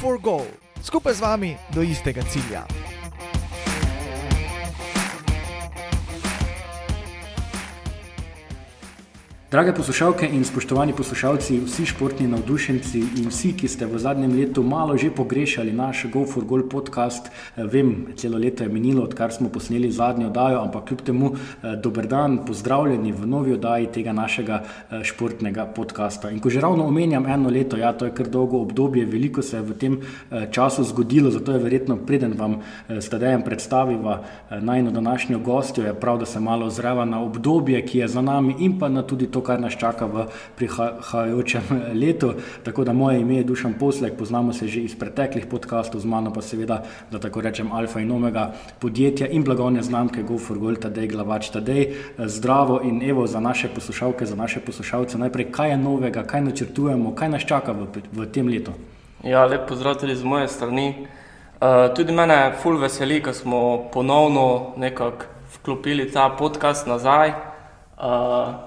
for Goal, skupaj z vami do istega cilja. Drage poslušalke in spoštovani poslušalci, vsi športni navdušenci in vsi, ki ste v zadnjem letu malo že pogrešali naš Go for Goal podcast, eh, vem, celo leto je minilo, odkar smo posneli zadnjo oddajo, ampak kljub temu eh, dober dan, pozdravljeni v novi oddaji tega našega eh, športnega podcasta. In ko že ravno omenjam eno leto, ja, to je kar dolgo obdobje, veliko se je v tem času zgodilo, zato je verjetno preden vam s tadejem predstaviva najno današnjo gostjo, je prav, da se malo ozreva na obdobje, ki je za nami in pa na tudi to, kar nas čaka v prihajajočem letu. Tako da moje ime je Dušan Poslek, poznamo se že iz preteklih podkastov, z mano pa seveda, da tako rečem, alfa in omega podjetja in blagovne znamke GoForGold, tadej glavač, tadej zdravo in evo za naše poslušalke, za naše poslušalce. Najprej, kaj je novega, kaj načrtujemo, kaj nas čaka v, v tem letu? Ja, lep pozdrav tudi z moje strani. Uh, tudi mene je ful veseli, ko smo ponovno nekako vklopili ta podcast nazaj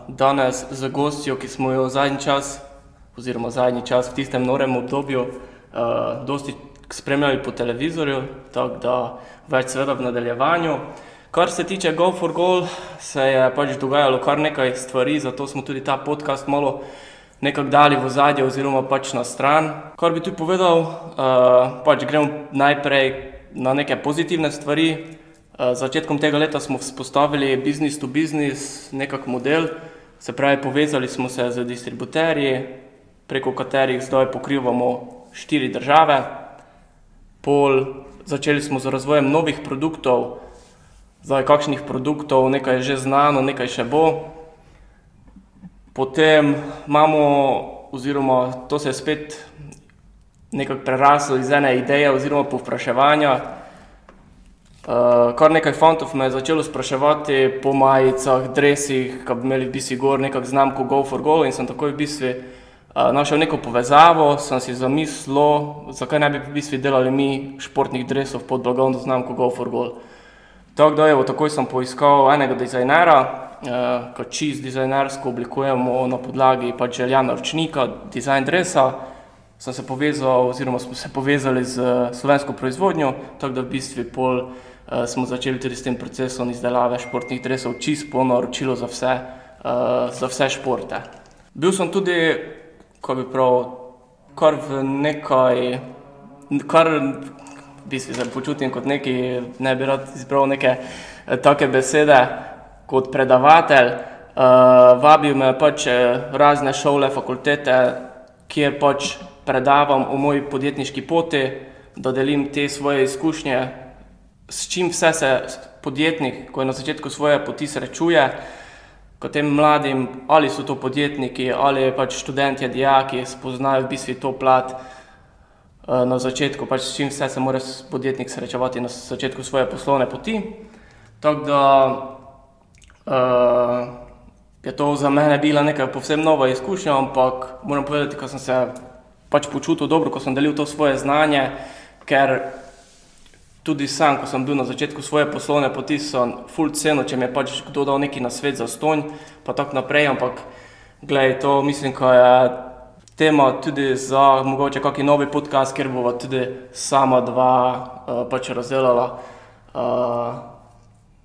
danes z gostjo, ki smo jo zadnji čas, oziroma zadnji čas v tistem norem obdobju, uh, dosti spremljali po televizorju, tako da več seveda v nadaljevanju. Kar se tiče Go for Goal, se je pač dogajalo kar nekaj stvari, zato smo tudi ta podcast malo nekako dali v zadje oziroma pač na stran. Kar bi tu povedal, uh, pač gremo najprej na neke pozitivne stvari, začetkom tega leta smo vzpostavili business to business, nekak model, se pravi, povezali smo se z distributerji, preko katerih zdaj pokrivamo štiri države. Pol, začeli smo z razvojem novih produktov, zdaj kakšnih produktov, nekaj je že znano, nekaj še bo. Potem imamo, oziroma to se je spet nekako preraslo iz ene ideje oziroma povpraševanja, Uh, kar nekaj fantov me je začelo spraševati po majicah, drevesih, ki bi imeli v bistvu gor nekakšno znamko Go for Go in sem takoj v bistvu uh, našel neko povezavo, sem si zamislil, zakaj ne bi v bistvu delali mi športnih drevesov pod blagovno znamko Go for Go. Tako da je, takoj sem poiskal enega dizajnera, uh, ki čist dizajnersko oblikujemo na podlagi pač želja naročnika, dizajn drevesa. Sem se povezal, oziroma smo se povezali z slovensko proizvodnjo, tako da v bistvu pol uh, smo začeli tudi s tem procesom izdelave športnih dresov, čist polno naročilo za, uh, za vse športe. Bil sem tudi, ko bi prav, kar v nekaj, kar v bistvu se počutim kot neki, ne bi rad izbral neke uh, take besede kot predavatelj. Uh, vabil me pač razne šole, fakultete, kjer pač predavam o moji podjetniški poti, da delim te svoje izkušnje, s čim vse se podjetnik, ko je na začetku svoje poti srečuje, kot tem mladim, ali so to podjetniki, ali pač študenti, dijaki, spoznajo v bistvu to plat eh, na začetku, pač s čim vse se mora podjetnik srečevati na začetku svoje poslovne poti. Tako da uh, je to za mene bila neka povsem nova izkušnja, ampak moram povedati, da sem se pač počutil dobro, ko sem delil to svoje znanje, ker tudi sam, ko sem bil na začetku svoje poslovne poti, sem full ceno, če mi je pač kdo dal neki na svet za stonj, pa tako naprej, ampak gledaj, to mislim, ko je tema tudi za mogoče kakšen novi podcast, ker bova tudi sama dva uh, pač razdelala. Uh,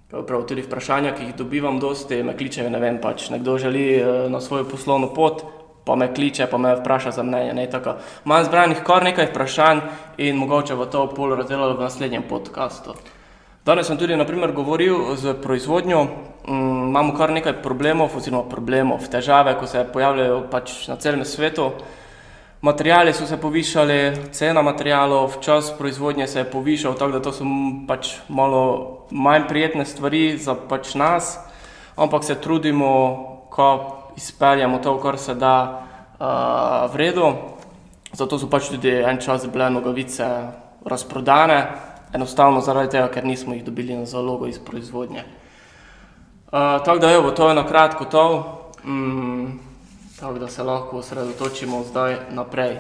Prav tudi vprašanja, ki jih dobivam, dosti me kličejo, ne vem, pač nekdo želi uh, na svojo poslovno pot, pa me kliče, pa me vpraša za mnenje. Imam zbranih kar nekaj vprašanj in mogoče bo to pol razdelalo v naslednjem podkastu. Danes sem tudi naprimer, govoril z proizvodnjo, um, imamo kar nekaj problemov, oziroma problemov, težave, ko se pojavljajo pač na celem svetu. Materijali so se povišali, cena materijalov, čas proizvodnje se je povišal, tako da to so pač malo manj prijetne stvari za pač nas, ampak se trudimo, ko izpeljemo to, kar se da uh, v redu. Zato so pač tudi en čas bile nogavice razprodane, enostavno zaradi tega, ker nismo jih dobili na zalogo iz proizvodnje. Uh, tako da, evo, to je na kratko to, mm, tako da se lahko osredotočimo zdaj naprej.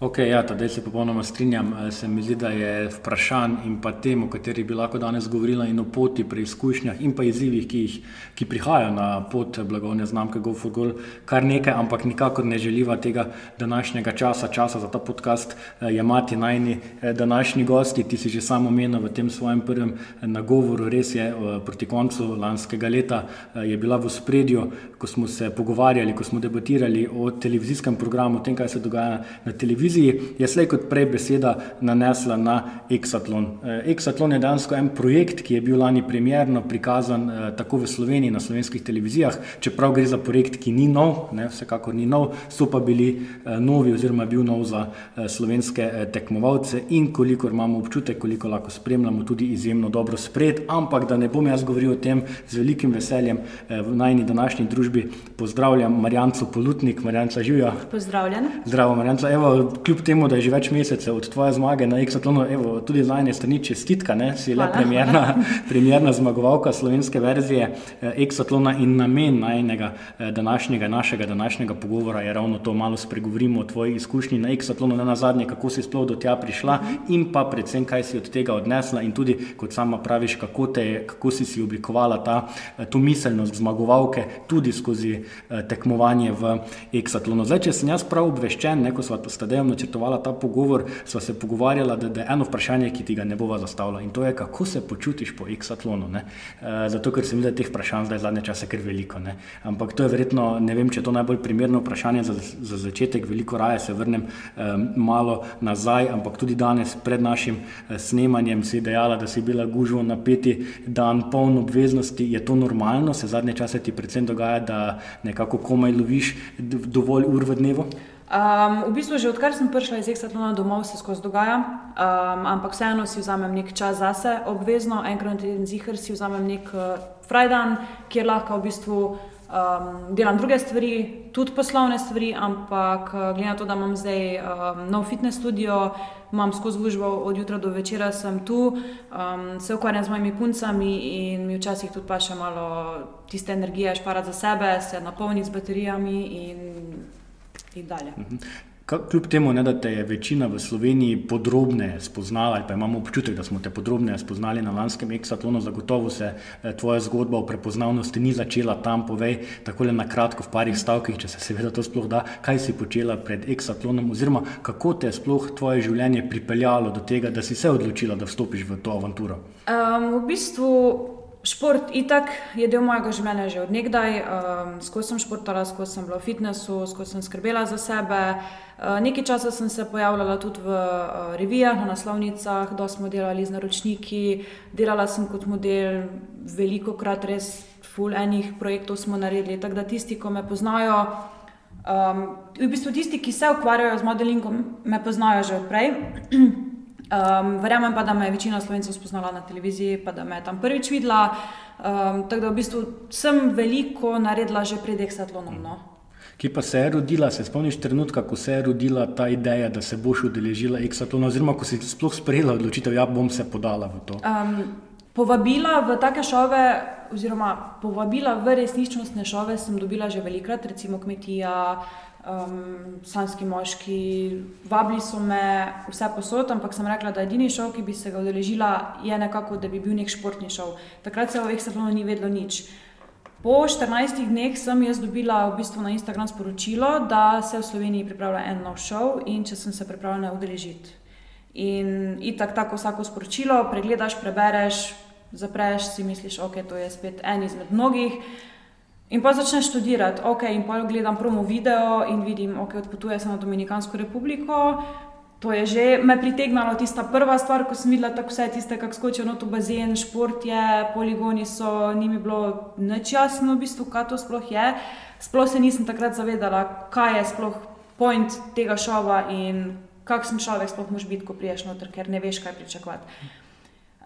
Ok, ja, zdaj se popolnoma strinjam. Eh, se mi zdi, da je vprašanj in pa tem, o katerih bi lahko danes govorila, in o poti, preizkušnjah in pa izzivih, ki, jih, ki prihajajo na pot blagovne znamke GoForGol, kar nekaj, ampak nikakor ne želiva tega današnjega časa, časa za ta podcast, eh, jemati najni eh, današnji gosti. Ti si že samo omenil v tem svojem prvem nagovoru, res je proti koncu lanskega leta je bila v spredju, ko smo se pogovarjali, ko smo debatirali o televizijskem programu, o tem, kaj se dogaja na televiziji televiziji, je slej kot prej beseda nanesla na Exatlon. Eh, Exatlon je dejansko en projekt, ki je bil lani premjerno prikazan eh, tako v Sloveniji na slovenskih televizijah, čeprav gre za projekt, ki ni nov, ne, vsekakor ni nov, so pa bili eh, novi oziroma bil nov za slovenske tekmovalce in kolikor imamo občutek, koliko lahko spremljamo, tudi izjemno dobro spred, ampak da ne bom jaz govoril o tem z velikim veseljem v najni današnji družbi, pozdravljam Marjanco Polutnik, Marjanca Živja. Pozdravljen. Zdravo, Marjanca. Evo, kljub temu, da je že več mesecev od tvoje zmage na Exatlonu, evo, tudi za ene strani čestitka, ne? si le premjerna, premjerna zmagovalka slovenske verzije eh, Exatlona in namen najnega eh, današnjega, našega današnjega pogovora je ravno to, malo spregovorimo o tvoji izkušnji na Exatlonu, ne na zadnje, kako si sploh do tja prišla in pa predvsem, kaj si od tega odnesla in tudi, kot sama praviš, kako, te, kako si si oblikovala ta, eh, to miselnost zmagovalke tudi skozi tekmovanje v Exatlonu. Zdaj, če sem jaz prav obveščen, neko sva sta Dejem načrtovala ta pogovor, sva se pogovarjala, da, da je eno vprašanje, ki ti ga ne bova zastavila in to je, kako se počutiš po Exatlonu. E, zato, ker se mi da teh vprašanj zdaj zadnje čase kar veliko. Ne? Ampak to je verjetno, ne vem, če je to najbolj primerno vprašanje za, za začetek, veliko raje se vrnem e, malo nazaj, ampak tudi danes pred našim e, snemanjem si dejala, da si bila gužvo na peti dan poln obveznosti. Je to normalno, se zadnje čase ti predvsem dogaja, da nekako komaj loviš dovolj ur v dnevu? Um, v bistvu, že odkar sem prišla iz Eksatlona domov, se skozi dogaja, um, ampak vseeno si vzamem nek čas zase, obvezno, enkrat na teden zihar si vzamem nek uh, frajdan, kjer lahko v bistvu um, delam druge stvari, tudi poslovne stvari, ampak uh, glede na to, da imam zdaj um, nov fitness studio, imam skozi službo od jutra do večera, sem tu, um, se ukvarjam z mojimi puncami in mi včasih tudi pa še malo tiste energije šparati za sebe, se napolniti z baterijami in in dalje. Mhm. Kljub temu, ne, da te je večina v Sloveniji podrobneje spoznala, pa imamo občutek, da smo te podrobneje spoznali na lanskem Exatlonu, zagotovo se eh, tvoja zgodba o prepoznavnosti ni začela tam. Povej tako le na kratko, v parih stavkih, če se seveda to sploh da, kaj si počela pred Exatlonom, oziroma kako te je sploh tvoje življenje pripeljalo do tega, da si se odločila, da vstopiš v to avanturo. Um, v bistvu Šport itak je del mojega življenja že odnegdaj, um, skozi sem športala, skozi sem bila v fitnessu, skozi sem skrbela za sebe. Uh, nekaj časa sem se pojavljala tudi v uh, revijah, na naslovnicah, da smo delali z naročniki, delala sem kot model, veliko krat res full enih projektov smo naredili. Tako da tisti, ki me poznajo, um, v bistvu tisti, ki se ukvarjajo z modelingom, me poznajo že odprej. Um, verjamem pa, da me je večina slovencev spoznala na televiziji, pa da me je tam prvič videla. Um, tako da v bistvu sem veliko naredila že pred Exatlonom. No. Ki pa se je rodila, se spomniš trenutka, ko se je rodila ta ideja, da se boš udeležila Exatlona, oziroma ko si sploh sprejela odločitev, da ja, bom se podala v to? Um, povabila v take šove, oziroma povabila v resničnostne šove, sem dobila že velikrat, recimo kmetija um, slanski moški, vabili so me vse posod, ampak sem rekla, da edini šov, ki bi se ga udeležila, je nekako, da bi bil nek športni šov. Takrat se o Exafonu ni vedlo nič. Po 14 dneh sem jaz dobila v bistvu na Instagram sporočilo, da se v Sloveniji pripravlja en nov šov in če sem se pripravljena udeležiti. In itak tako vsako sporočilo pregledaš, prebereš, zapreš, si misliš, ok, to je spet en izmed mnogih. In pa začneš študirati, ok, in pa gledam promo video in vidim, ok, odpotuje se na Dominikansko republiko. To je že me pritegnalo, tista prva stvar, ko sem videla tako vse tiste, kako skočijo na to bazen, šport je, poligoni so, ni mi bilo nič jasno, v bistvu, kaj to sploh je. Sploh se nisem takrat zavedala, kaj je sploh point tega šova in kakšen človek sploh moš biti, ko priješ noter, ker ne veš, kaj pričakovati.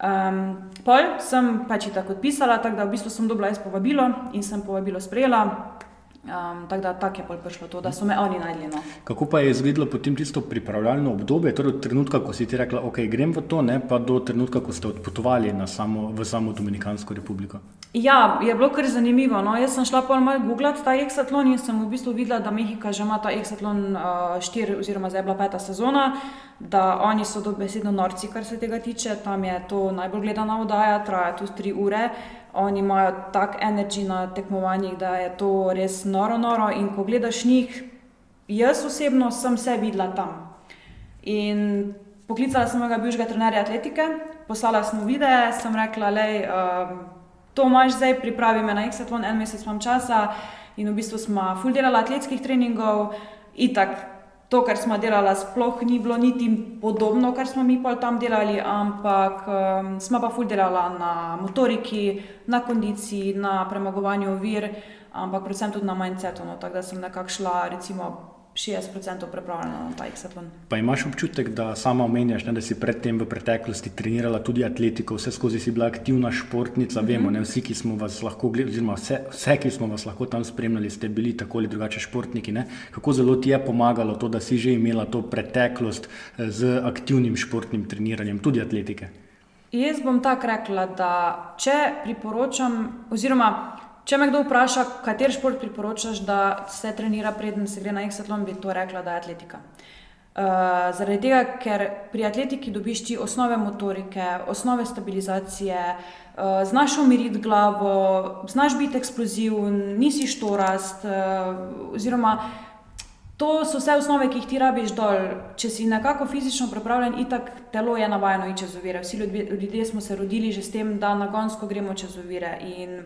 Um, pol sem pač tako odpisala, tako da v bistvu sem dobila jaz povabilo in sem povabilo sprejela. Um, tako da tako je pol prišlo to, da so me oni najdli. No. Kako pa je izgledalo potem tisto pripravljalno obdobje, torej od trenutka, ko si ti rekla, ok, grem v to, ne, pa do trenutka, ko ste odpotovali samo, v samo Dominikansko republiko? Ja, je bilo kar zanimivo. No. Jaz sem šla pol malo googlati ta Exatlon in sem v bistvu videla, da Mehika že ima ta Exatlon 4 uh, oziroma zdaj je bila peta sezona, da oni so dobesedno norci, kar se tega tiče. Tam je to najbolj gledana oddaja, traja tu 3 ure oni imajo tak energij na tekmovanjih, da je to res noro, noro. In ko gledaš njih, jaz osebno sem se videla tam. In poklicala sem ga bivšega trenerja atletike, poslala sem videe, sem rekla, da um, ehm, to imaš zdaj, pripravi me na Exatlon, en mesec imam časa. In v bistvu smo full delali atletskih treningov, itak to, kar smo delali, sploh ni bilo niti podobno, kar smo mi pa tam delali, ampak um, smo pa ful delali na motoriki, na kondiciji, na premagovanju ovir, ampak predvsem tudi na mindsetu. No, tako da sem nekako šla, recimo, 60% pripravljena na ta Exatlon. Pa imaš občutek, da sama omenjaš, ne, da si predtem v preteklosti trenirala tudi atletiko, vse skozi si bila aktivna športnica, mm -hmm. vemo, ne vsi, ki smo vas lahko gledali, oziroma vse, vse, ki smo vas lahko tam spremljali, ste bili tako ali drugače športniki. Ne. Kako zelo ti je pomagalo to, da si že imela to preteklost eh, z aktivnim športnim treniranjem, tudi atletike? Jaz bom tako rekla, da če priporočam, oziroma Če me kdo vpraša, kater šport priporočaš, da se trenira, preden se gre na Exatlon, bi to rekla, da je atletika. Uh, zaradi tega, ker pri atletiki dobiš ti osnove motorike, osnove stabilizacije, uh, znaš umiriti glavo, znaš biti eksploziven, nisi štorast. Uh, oziroma, to so vse osnove, ki jih ti rabiš dol. Če si nekako fizično pripravljen, itak telo je navajeno iti čez ovire. Vsi ljudje, ljudje smo se rodili že s tem, da nagonsko gremo čez ovire. In,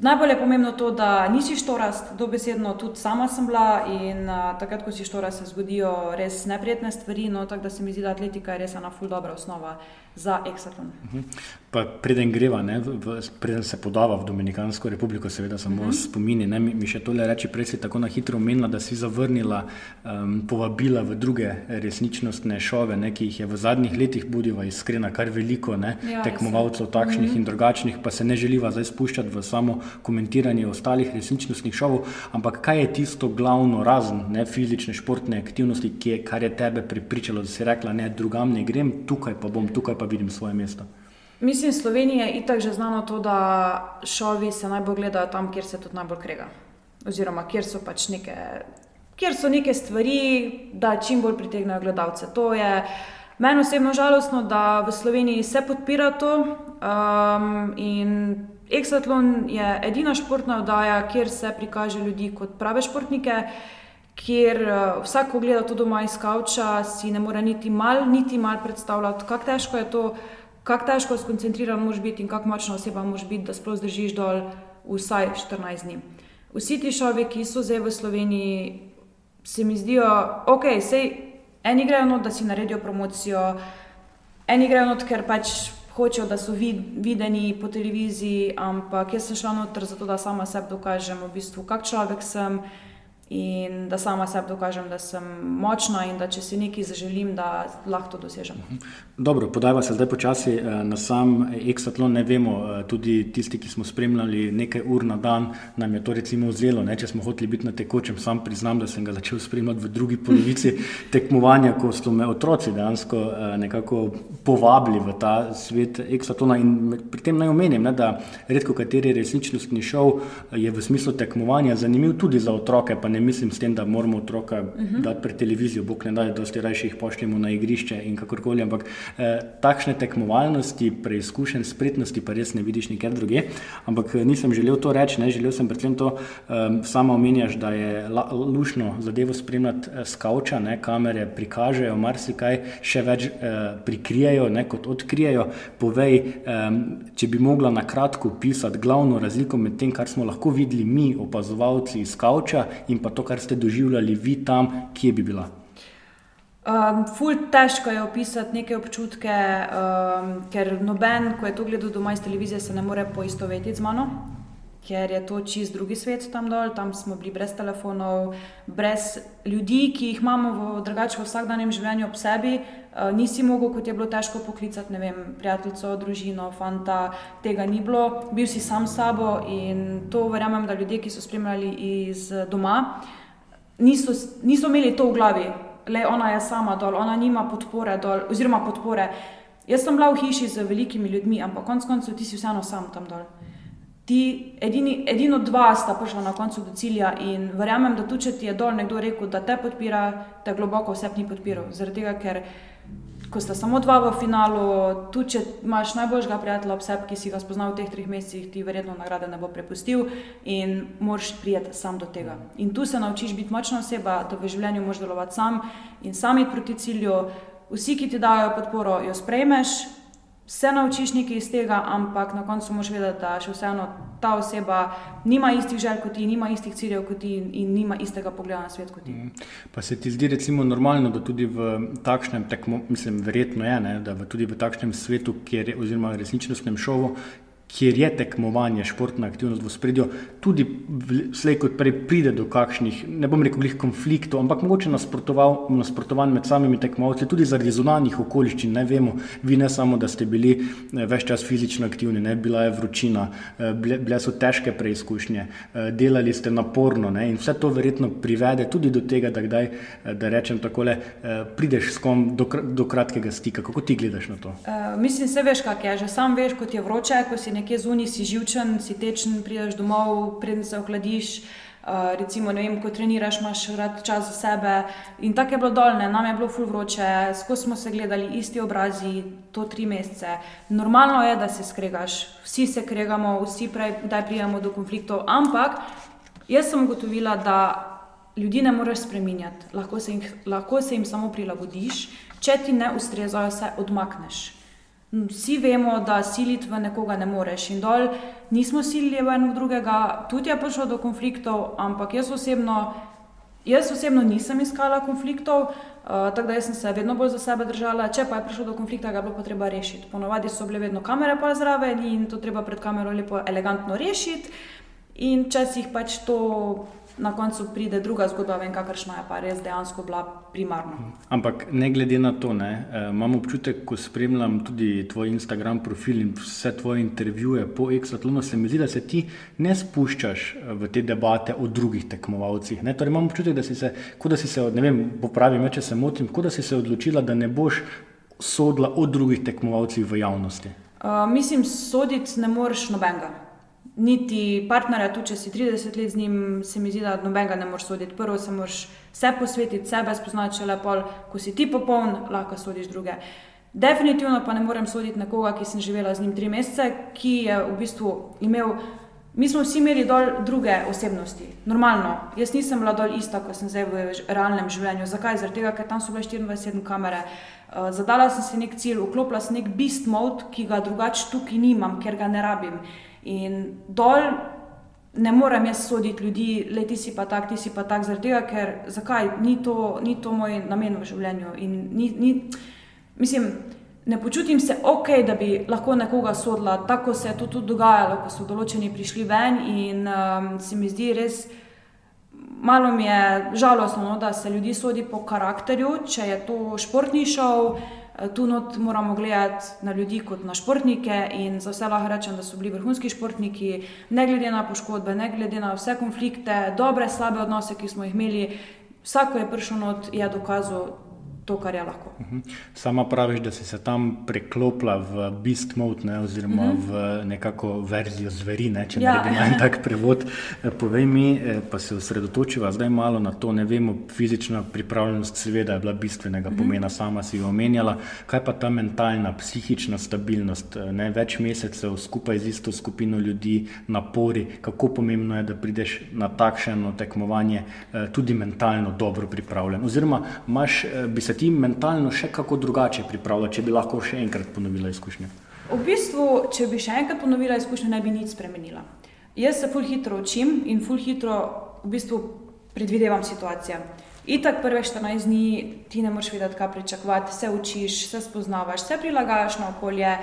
Najbolj je pomembno to, da nisi štorast, dobesedno tudi sama sem bila in uh, takrat, ko si štorast, se zgodijo res neprijetne stvari. No, tako da se mi zdi, da atletika je res ena ful dobra osnova za Exatlon. Mhm. -huh. Preden greva, ne, v, preden se podava v Dominikansko republiko, seveda samo uh mhm. -huh. spomini. Ne, mi, mi še tole reči, prej si tako na hitro omenila, da si zavrnila um, povabila v druge resničnostne šove, ne, ki jih je v zadnjih letih budila iskrena kar veliko ne, ja, tekmovalcev takšnih uh -huh. in drugačnih, pa se ne želiva zdaj spuščati v samo komentiranje ostalih resničnostnih šovov. Ampak kaj je tisto glavno, razen ne, fizične športne aktivnosti, je, kar je tebe pripričalo, da si rekla, ne drugam ne grem, tukaj pa bom, tukaj pa vidim svoje mesto. Mislim, Slovenija je itak že znano to, da šovi se najbolj gledajo tam, kjer se tudi najbolj krega. Oziroma, kjer so pač neke, kjer so neke stvari, da čim bolj pritegnejo gledalce. To je meni osebno žalostno, da v Sloveniji se podpira to. Um, in Exatlon je edina športna oddaja, kjer se prikaže ljudi kot prave športnike kjer uh, vsak, ko gleda to doma iz kavča, si ne more niti mal, niti mal predstavljati, kako težko je to, kako težko skoncentriran moraš biti in kako močna oseba moraš biti, da sploh zdržiš dol vsaj 14 dni. Vsi ti šovi, ki so zdaj v Sloveniji, se mi zdijo, ok, sej eni grejo not, da si naredijo promocijo, eni grejo not, ker pač. Hočejo, da so vid, videni po televiziji, ampak jaz sem šla noter zato, da sama sebi dokažem, v bistvu, kak človek sem, in da sama sebi dokažem, da sem močna in da če si nekaj zaželim, da lahko to dosežem. Mhm. Dobro, podajva se zdaj počasi eh, na sam Exatlon. Ne vemo, eh, tudi tisti, ki smo spremljali nekaj ur na dan, nam je to recimo vzelo. Ne? Če smo hoteli biti na tekočem, sam priznam, da sem ga začel spremljati v drugi polovici tekmovanja, ko so me otroci dejansko eh, nekako povabili v ta svet Exatlona. In pri tem naj omenim, ne, da redko kateri resničnostni šov je v smislu tekmovanja zanimiv tudi za otroke, pa ne ne mislim s tem, da moramo otroka uh mhm. -huh. dati pred televizijo, bog ne da, da dosti raje jih pošljemo na igrišče in kakorkoli. Ampak eh, takšne tekmovalnosti, preizkušen spretnosti, pa res ne vidiš nikjer druge. Ampak eh, nisem želel to reči, ne želel sem predvsem to, eh, sama omenjaš, da je la, lušno zadevo spremljati eh, skavča, ne, kamere prikažejo marsikaj, še več eh, prikrijajo, ne, kot odkrijajo. Povej, eh, če bi mogla na kratko pisati glavno razliko med tem, kar smo lahko videli mi, opazovalci iz skavča in pa pa to, kar ste doživljali vi tam, kje bi bila? Um, ful težko je opisati neke občutke, um, ker noben, ko je to gledal doma iz televizije, se ne more poistovetiti z mano. ker je to čist drugi svet tam dol, tam smo bili brez telefonov, brez ljudi, ki jih imamo v drugačnem vsakdanjem življenju ob sebi. Uh, nisi mogel, kot je bilo težko poklicati, ne vem, prijateljico, družino, fanta, tega ni bilo, bil si sam s sabo in to verjamem, da ljudje, ki so spremljali iz doma, niso, niso imeli to v glavi, le ona je sama dol, ona nima podpore dol, oziroma podpore. Jaz sem bila v hiši z velikimi ljudmi, ampak konec koncev ti si vseeno sam tam dol ti, edini, edino dva sta prišla na koncu do cilja in verjamem, da tudi če ti je dol nekdo rekel, da te podpira, te globoko vse ni podpiral. Zaradi tega, ker ko sta samo dva v finalu, tudi če imaš najboljšega prijatelja ob sebi, ki si ga spoznal v teh treh mesecih, ti verjetno nagrade ne bo prepustil in moraš prijeti sam do tega. In tu se naučiš biti močna oseba, da v življenju moš delovati sam in sami proti cilju. Vsi, ki ti dajo podporo, jo sprejmeš, se naučiš nekaj iz tega, ampak na koncu moš vedeti, da še vseeno ta oseba nima istih želj kot ti, nima istih ciljev kot ti in nima istega pogleda na svet kot ti. Mhm. Pa se ti zdi recimo normalno, da tudi v takšnem tekmo, mislim, verjetno je, ne, da v, tudi v takšnem svetu, kjer je, oziroma resničnostnem šovu, kjer je tekmovanje, športna aktivnost v spredju, tudi slej kot prej pride do kakšnih, ne bom rekel, konfliktov, ampak mogoče nasprotovanj med samimi tekmovalci, tudi zaradi zunanjih okoliščin. Ne vemo, vi ne samo, da ste bili eh, več čas fizično aktivni, ne bila je vročina, eh, bile, bile so težke preizkušnje, eh, delali ste naporno ne, in vse to verjetno privede tudi do tega, da kdaj, da rečem takole, prideš s kom do, do kratkega stika. Kako ti gledaš na to? Uh, mislim, se veš, kak je, že sam veš, kot je vroče, ko si nekje zunaj, si živčen, si tečen, prideš domov, preden se ohladiš. Uh, recimo, vem, ko treniraš, imaš rad čas za sebe. In tako je bilo dolne, nam je bilo ful vroče, skozi smo se gledali isti obrazi, to tri mesece. Normalno je, da se skregaš, vsi se kregamo, vsi prej, da prijemo do konfliktov. Ampak jaz sem ugotovila, da ljudi ne moreš spremenjati, lahko, lahko se jim samo prilagodiš, če ti ne ustrezajo, se odmakneš. Vsi vemo, da siliti v nekoga ne moreš in dol nismo silili v eno drugega, tudi je prišlo do konfliktov, ampak jaz osebno, jaz osebno nisem iskala konfliktov, uh, tako da sem se vedno bolj za sebe držala. Če pa je prišlo do konflikta, ga je bilo potrebno rešiti. Ponovadi so bile vedno kamere pa zraven in to treba pred kamero lepo elegantno rešiti. In če si jih pač to na koncu pride druga zgodba, vem, kakršna je pa res dejansko bila primarna. Ampak ne glede na to, ne, eh, imam občutek, ko spremljam tudi tvoj Instagram profil in vse tvoje intervjuje po Exatlonu, se mi zdi, da se ti ne spuščaš eh, v te debate o drugih tekmovalcih. Ne. Torej imam občutek, da si se, kot da si se, ne vem, popravi me, če se motim, kot da si se odločila, da ne boš sodila o drugih tekmovalcih v javnosti. Uh, mislim, soditi ne moreš nobenega niti partnerja, tudi če si 30 let z njim, se mi zdi, da nobenega ne moreš soditi. Prvo se moraš vse posvetiti, sebe spoznati, če lepo, ko si ti popoln, lahko sodiš druge. Definitivno pa ne morem soditi nekoga, ki sem živela z njim tri mesece, ki je v bistvu imel. Mi smo vsi imeli dol druge osebnosti, normalno. Jaz nisem bila dol ista, kot sem zdaj v realnem življenju. Zakaj? Tega, ker tam so bile 24 kamere. Uh, zadala sem si nek cilj, vklopila sem nek beast mode, ki ga drugače tukaj nimam, ker ga ne rabim. Uh, In dol ne morem jaz soditi ljudi, le ti si pa tak, ti si pa tak, zaradi tega, ker zakaj ni to, ni to moj namen v življenju. Ni, ni, mislim, ne počutim se ok, da bi lahko nekoga sodila. Tako se je to tudi dogajalo, ko so določeni prišli ven in um, se mi zdi res. Malo mi je žalostno, no, da se ljudi sodi po karakterju, če je to športni šov, Tu not moramo gledati na ljudi kot na športnike in za vse lahko rečem, da so bili vrhunski športniki, ne glede na poškodbe, ne glede na vse konflikte, dobre, slabe odnose, ki smo jih imeli. Vsako je prišel not, je dokazal, to, kar je lahko. Mhm. Sama praviš, da si se tam preklopila v beast mode, ne, oziroma uh mhm. -huh. v nekako verzijo zveri, ne, če ja. ne imel tak prevod. Eh, povej mi, eh, pa se osredotočiva zdaj malo na to, ne vemo, fizična pripravljenost seveda je bila bistvenega uh mhm. -huh. pomena, sama si jo omenjala. Kaj pa ta mentalna, psihična stabilnost, eh, ne, več mesecev skupaj z isto skupino ljudi, napori, kako pomembno je, da prideš na takšno tekmovanje tudi mentalno dobro pripravljen. Oziroma, imaš, bi se ti mentalno še kako drugače pripravljati, če bi lahko še enkrat ponovila izkušnje? V bistvu, če bi še enkrat ponovila izkušnje, ne bi nič spremenila. Jaz se ful hitro učim in ful hitro v bistvu predvidevam situacije. Itak prve 14 dni ti ne moreš vedeti, kaj pričakovati, se učiš, se spoznavaš, se prilagajaš na okolje.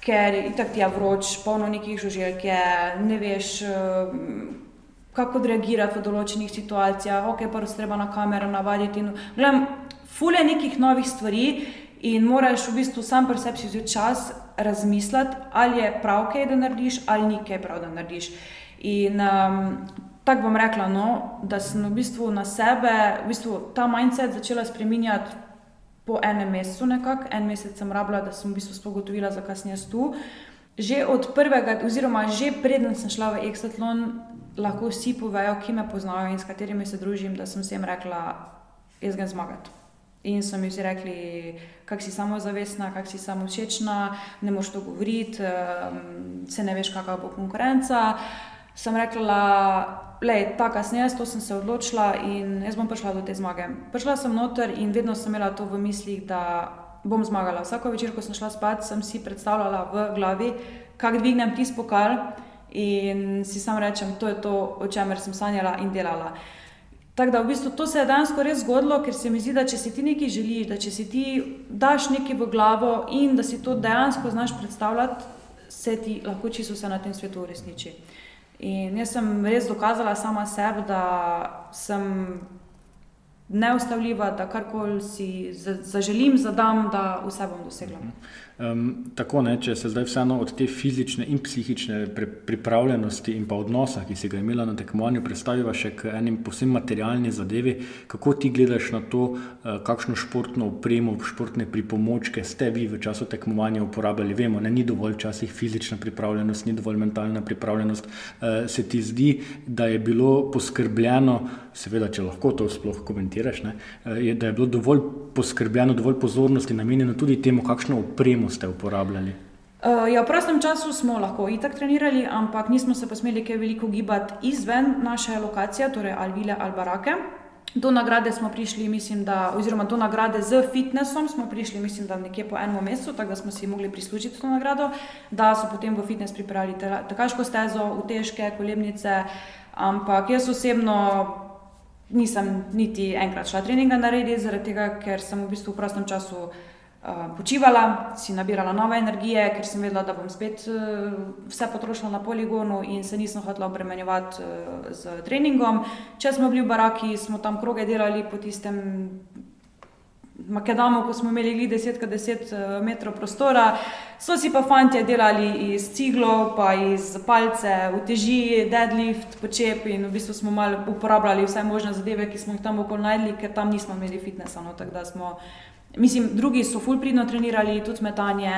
ker itak ti je vroč, polno nekih žuželk je, ne veš. Uh, Kako odreagirati v določenih situacijah, ok, prvo se treba na kamero navaditi. Gledam, fule nekih novih stvari in moraš v bistvu sam pri sebi vzeti čas razmisliti, ali je prav, kaj da narediš, ali ni kaj prav, da narediš. In um, tako bom rekla, no, da sem v bistvu na sebe, v bistvu ta mindset začela spreminjati po enem mesecu, nekako en mesec sem rabila, da sem v bistvu spogotovila, zakaj sem jaz tu. Že od prvega, oziroma že preden sem šla v Exatlon, lahko vsi povejo, ki me poznajo in s katerimi se družim, da sem vsem rekla, jaz grem zmagati. In so mi vsi rekli, kako si samo zavestna, kako si samo všečna, ne moš to govoriti, se ne veš, kakva bo konkurenca. Sem rekla, da je ta kasneje, to sem se odločila in jaz bom prišla do te zmage. Prišla sem noter in vedno sem imela to v mislih, da bom zmagala. Vsako večer, ko sem šla spat, sem si predstavljala v glavi, kako dvignem tisti pokal in si sam rečem, to je to, o čemer sem sanjala in delala. Tako da v bistvu to se je danes res zgodilo, ker se mi zdi, da če si ti nekaj želiš, da če si ti daš nekaj v glavo in da si to dejansko znaš predstavljati, se ti lahko čisto vse na tem svetu uresniči. In jaz sem res dokazala sama sebi, da sem neustavljiva, da karkoli si zaželim, zadam, da vse bom dosegla. Um, tako ne, če se zdaj vseeno od te fizične in psihične pri, pripravljenosti in pa odnosa, ki si ga imela na tekmovanju, predstaviva še k enim posebno materialni zadevi, kako ti gledaš na to, uh, kakšno športno opremo, športne pripomočke ste vi v času tekmovanja uporabljali. Vemo, ne, ni dovolj časih fizična pripravljenost, ni dovolj mentalna pripravljenost. Uh, se ti zdi, da je bilo poskrbljeno, seveda, če lahko to sploh komentiraš, ne, uh, je, da je bilo dovolj poskrbljeno, dovolj pozornosti namenjeno tudi temu, kakšno opremo ste uporabljali? Uh, ja, v prostem času smo lahko itak trenirali, ampak nismo se pa smeli kaj veliko gibati izven naše lokacije, torej Alvile ali Barake. Do nagrade smo prišli, mislim, da, oziroma do nagrade z fitnessom smo prišli, mislim, da nekje po enem mesecu, tako da smo si mogli prislužiti to nagrado, da so potem v fitness pripravili takaško stezo, utežke, kolebnice. Ampak jaz osebno nisem niti enkrat šla treninga narediti, zaradi tega, ker sem v bistvu v prostem času. Eh, počivala, si nabirala nove energije, ker sem vedela, da bom spet uh, vse potrošila na poligonu in se nisem hotela obremenjevati uh, z treningom. Če smo bili v baraki, smo tam kroge delali po tistem Makedamu, ko smo imeli 10x10 metrov prostora, so si pa fanti delali iz ciglo, pa iz palce, uteži, deadlift, počep in v bistvu smo malo uporabljali vse možne zadeve, ki smo jih tam okoli najdli, ker tam nismo imeli fitnesa. No, Mislim, drugi so fulpridno trenirali, tudi metanje,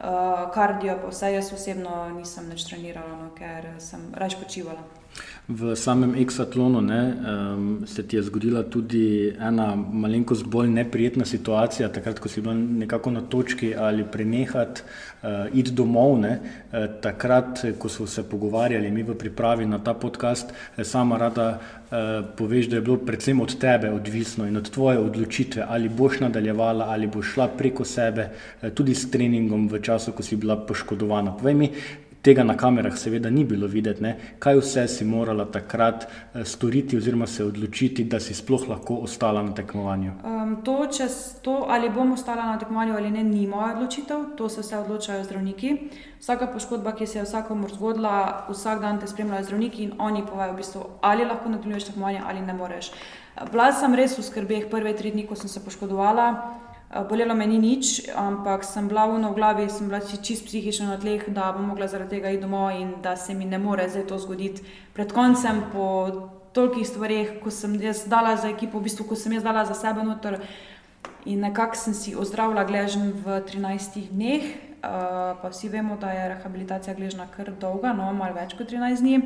uh, kardio, pa vse jaz osebno nisem več trenirala, no, ker sem raje počivala. V samem Exatlonu ne, um, se ti je zgodila tudi ena malenkost bolj neprijetna situacija, takrat, ko si bil nekako na točki ali prenehati, uh, iti domov. Ne, uh, takrat, ko smo se pogovarjali mi v pripravi na ta podcast, sama rada uh, poveš, da je bilo predvsem od tebe odvisno in od tvoje odločitve, ali boš nadaljevala ali boš šla preko sebe, uh, tudi s treningom v času, ko si bila poškodovana. Povej mi, tega na kamerah seveda ni bilo videti, ne? kaj vse si morala takrat uh, storiti oziroma se odločiti, da si sploh lahko ostala na tekmovanju. Um, to, to, ali bom ostala na tekmovanju ali ne, ni moja odločitev, to se vse odločajo zdravniki. Vsaka poškodba, ki se je vsakomur zgodila, vsak dan te spremljajo zdravniki in oni povejo, v bistvu, ali lahko nadaljuješ tekmovanje ali ne moreš. Bila sem res v skrbeh prve tri dni, ko sem se poškodovala. Eh, bolelo me ni nič, ampak sem bila v glavi, sem bila čist psihično na tleh, da bom mogla zaradi tega iti domov in da se mi ne more zdaj to zgoditi. Pred koncem, po tolikih stvareh, ko sem jaz dala za ekipo, v bistvu, ko sem jaz dala za sebe noter in nekako sem si ozdravila gležen v 13 dneh, uh, pa vsi vemo, da je rehabilitacija gležna kar dolga, no, malo več kot 13 dni.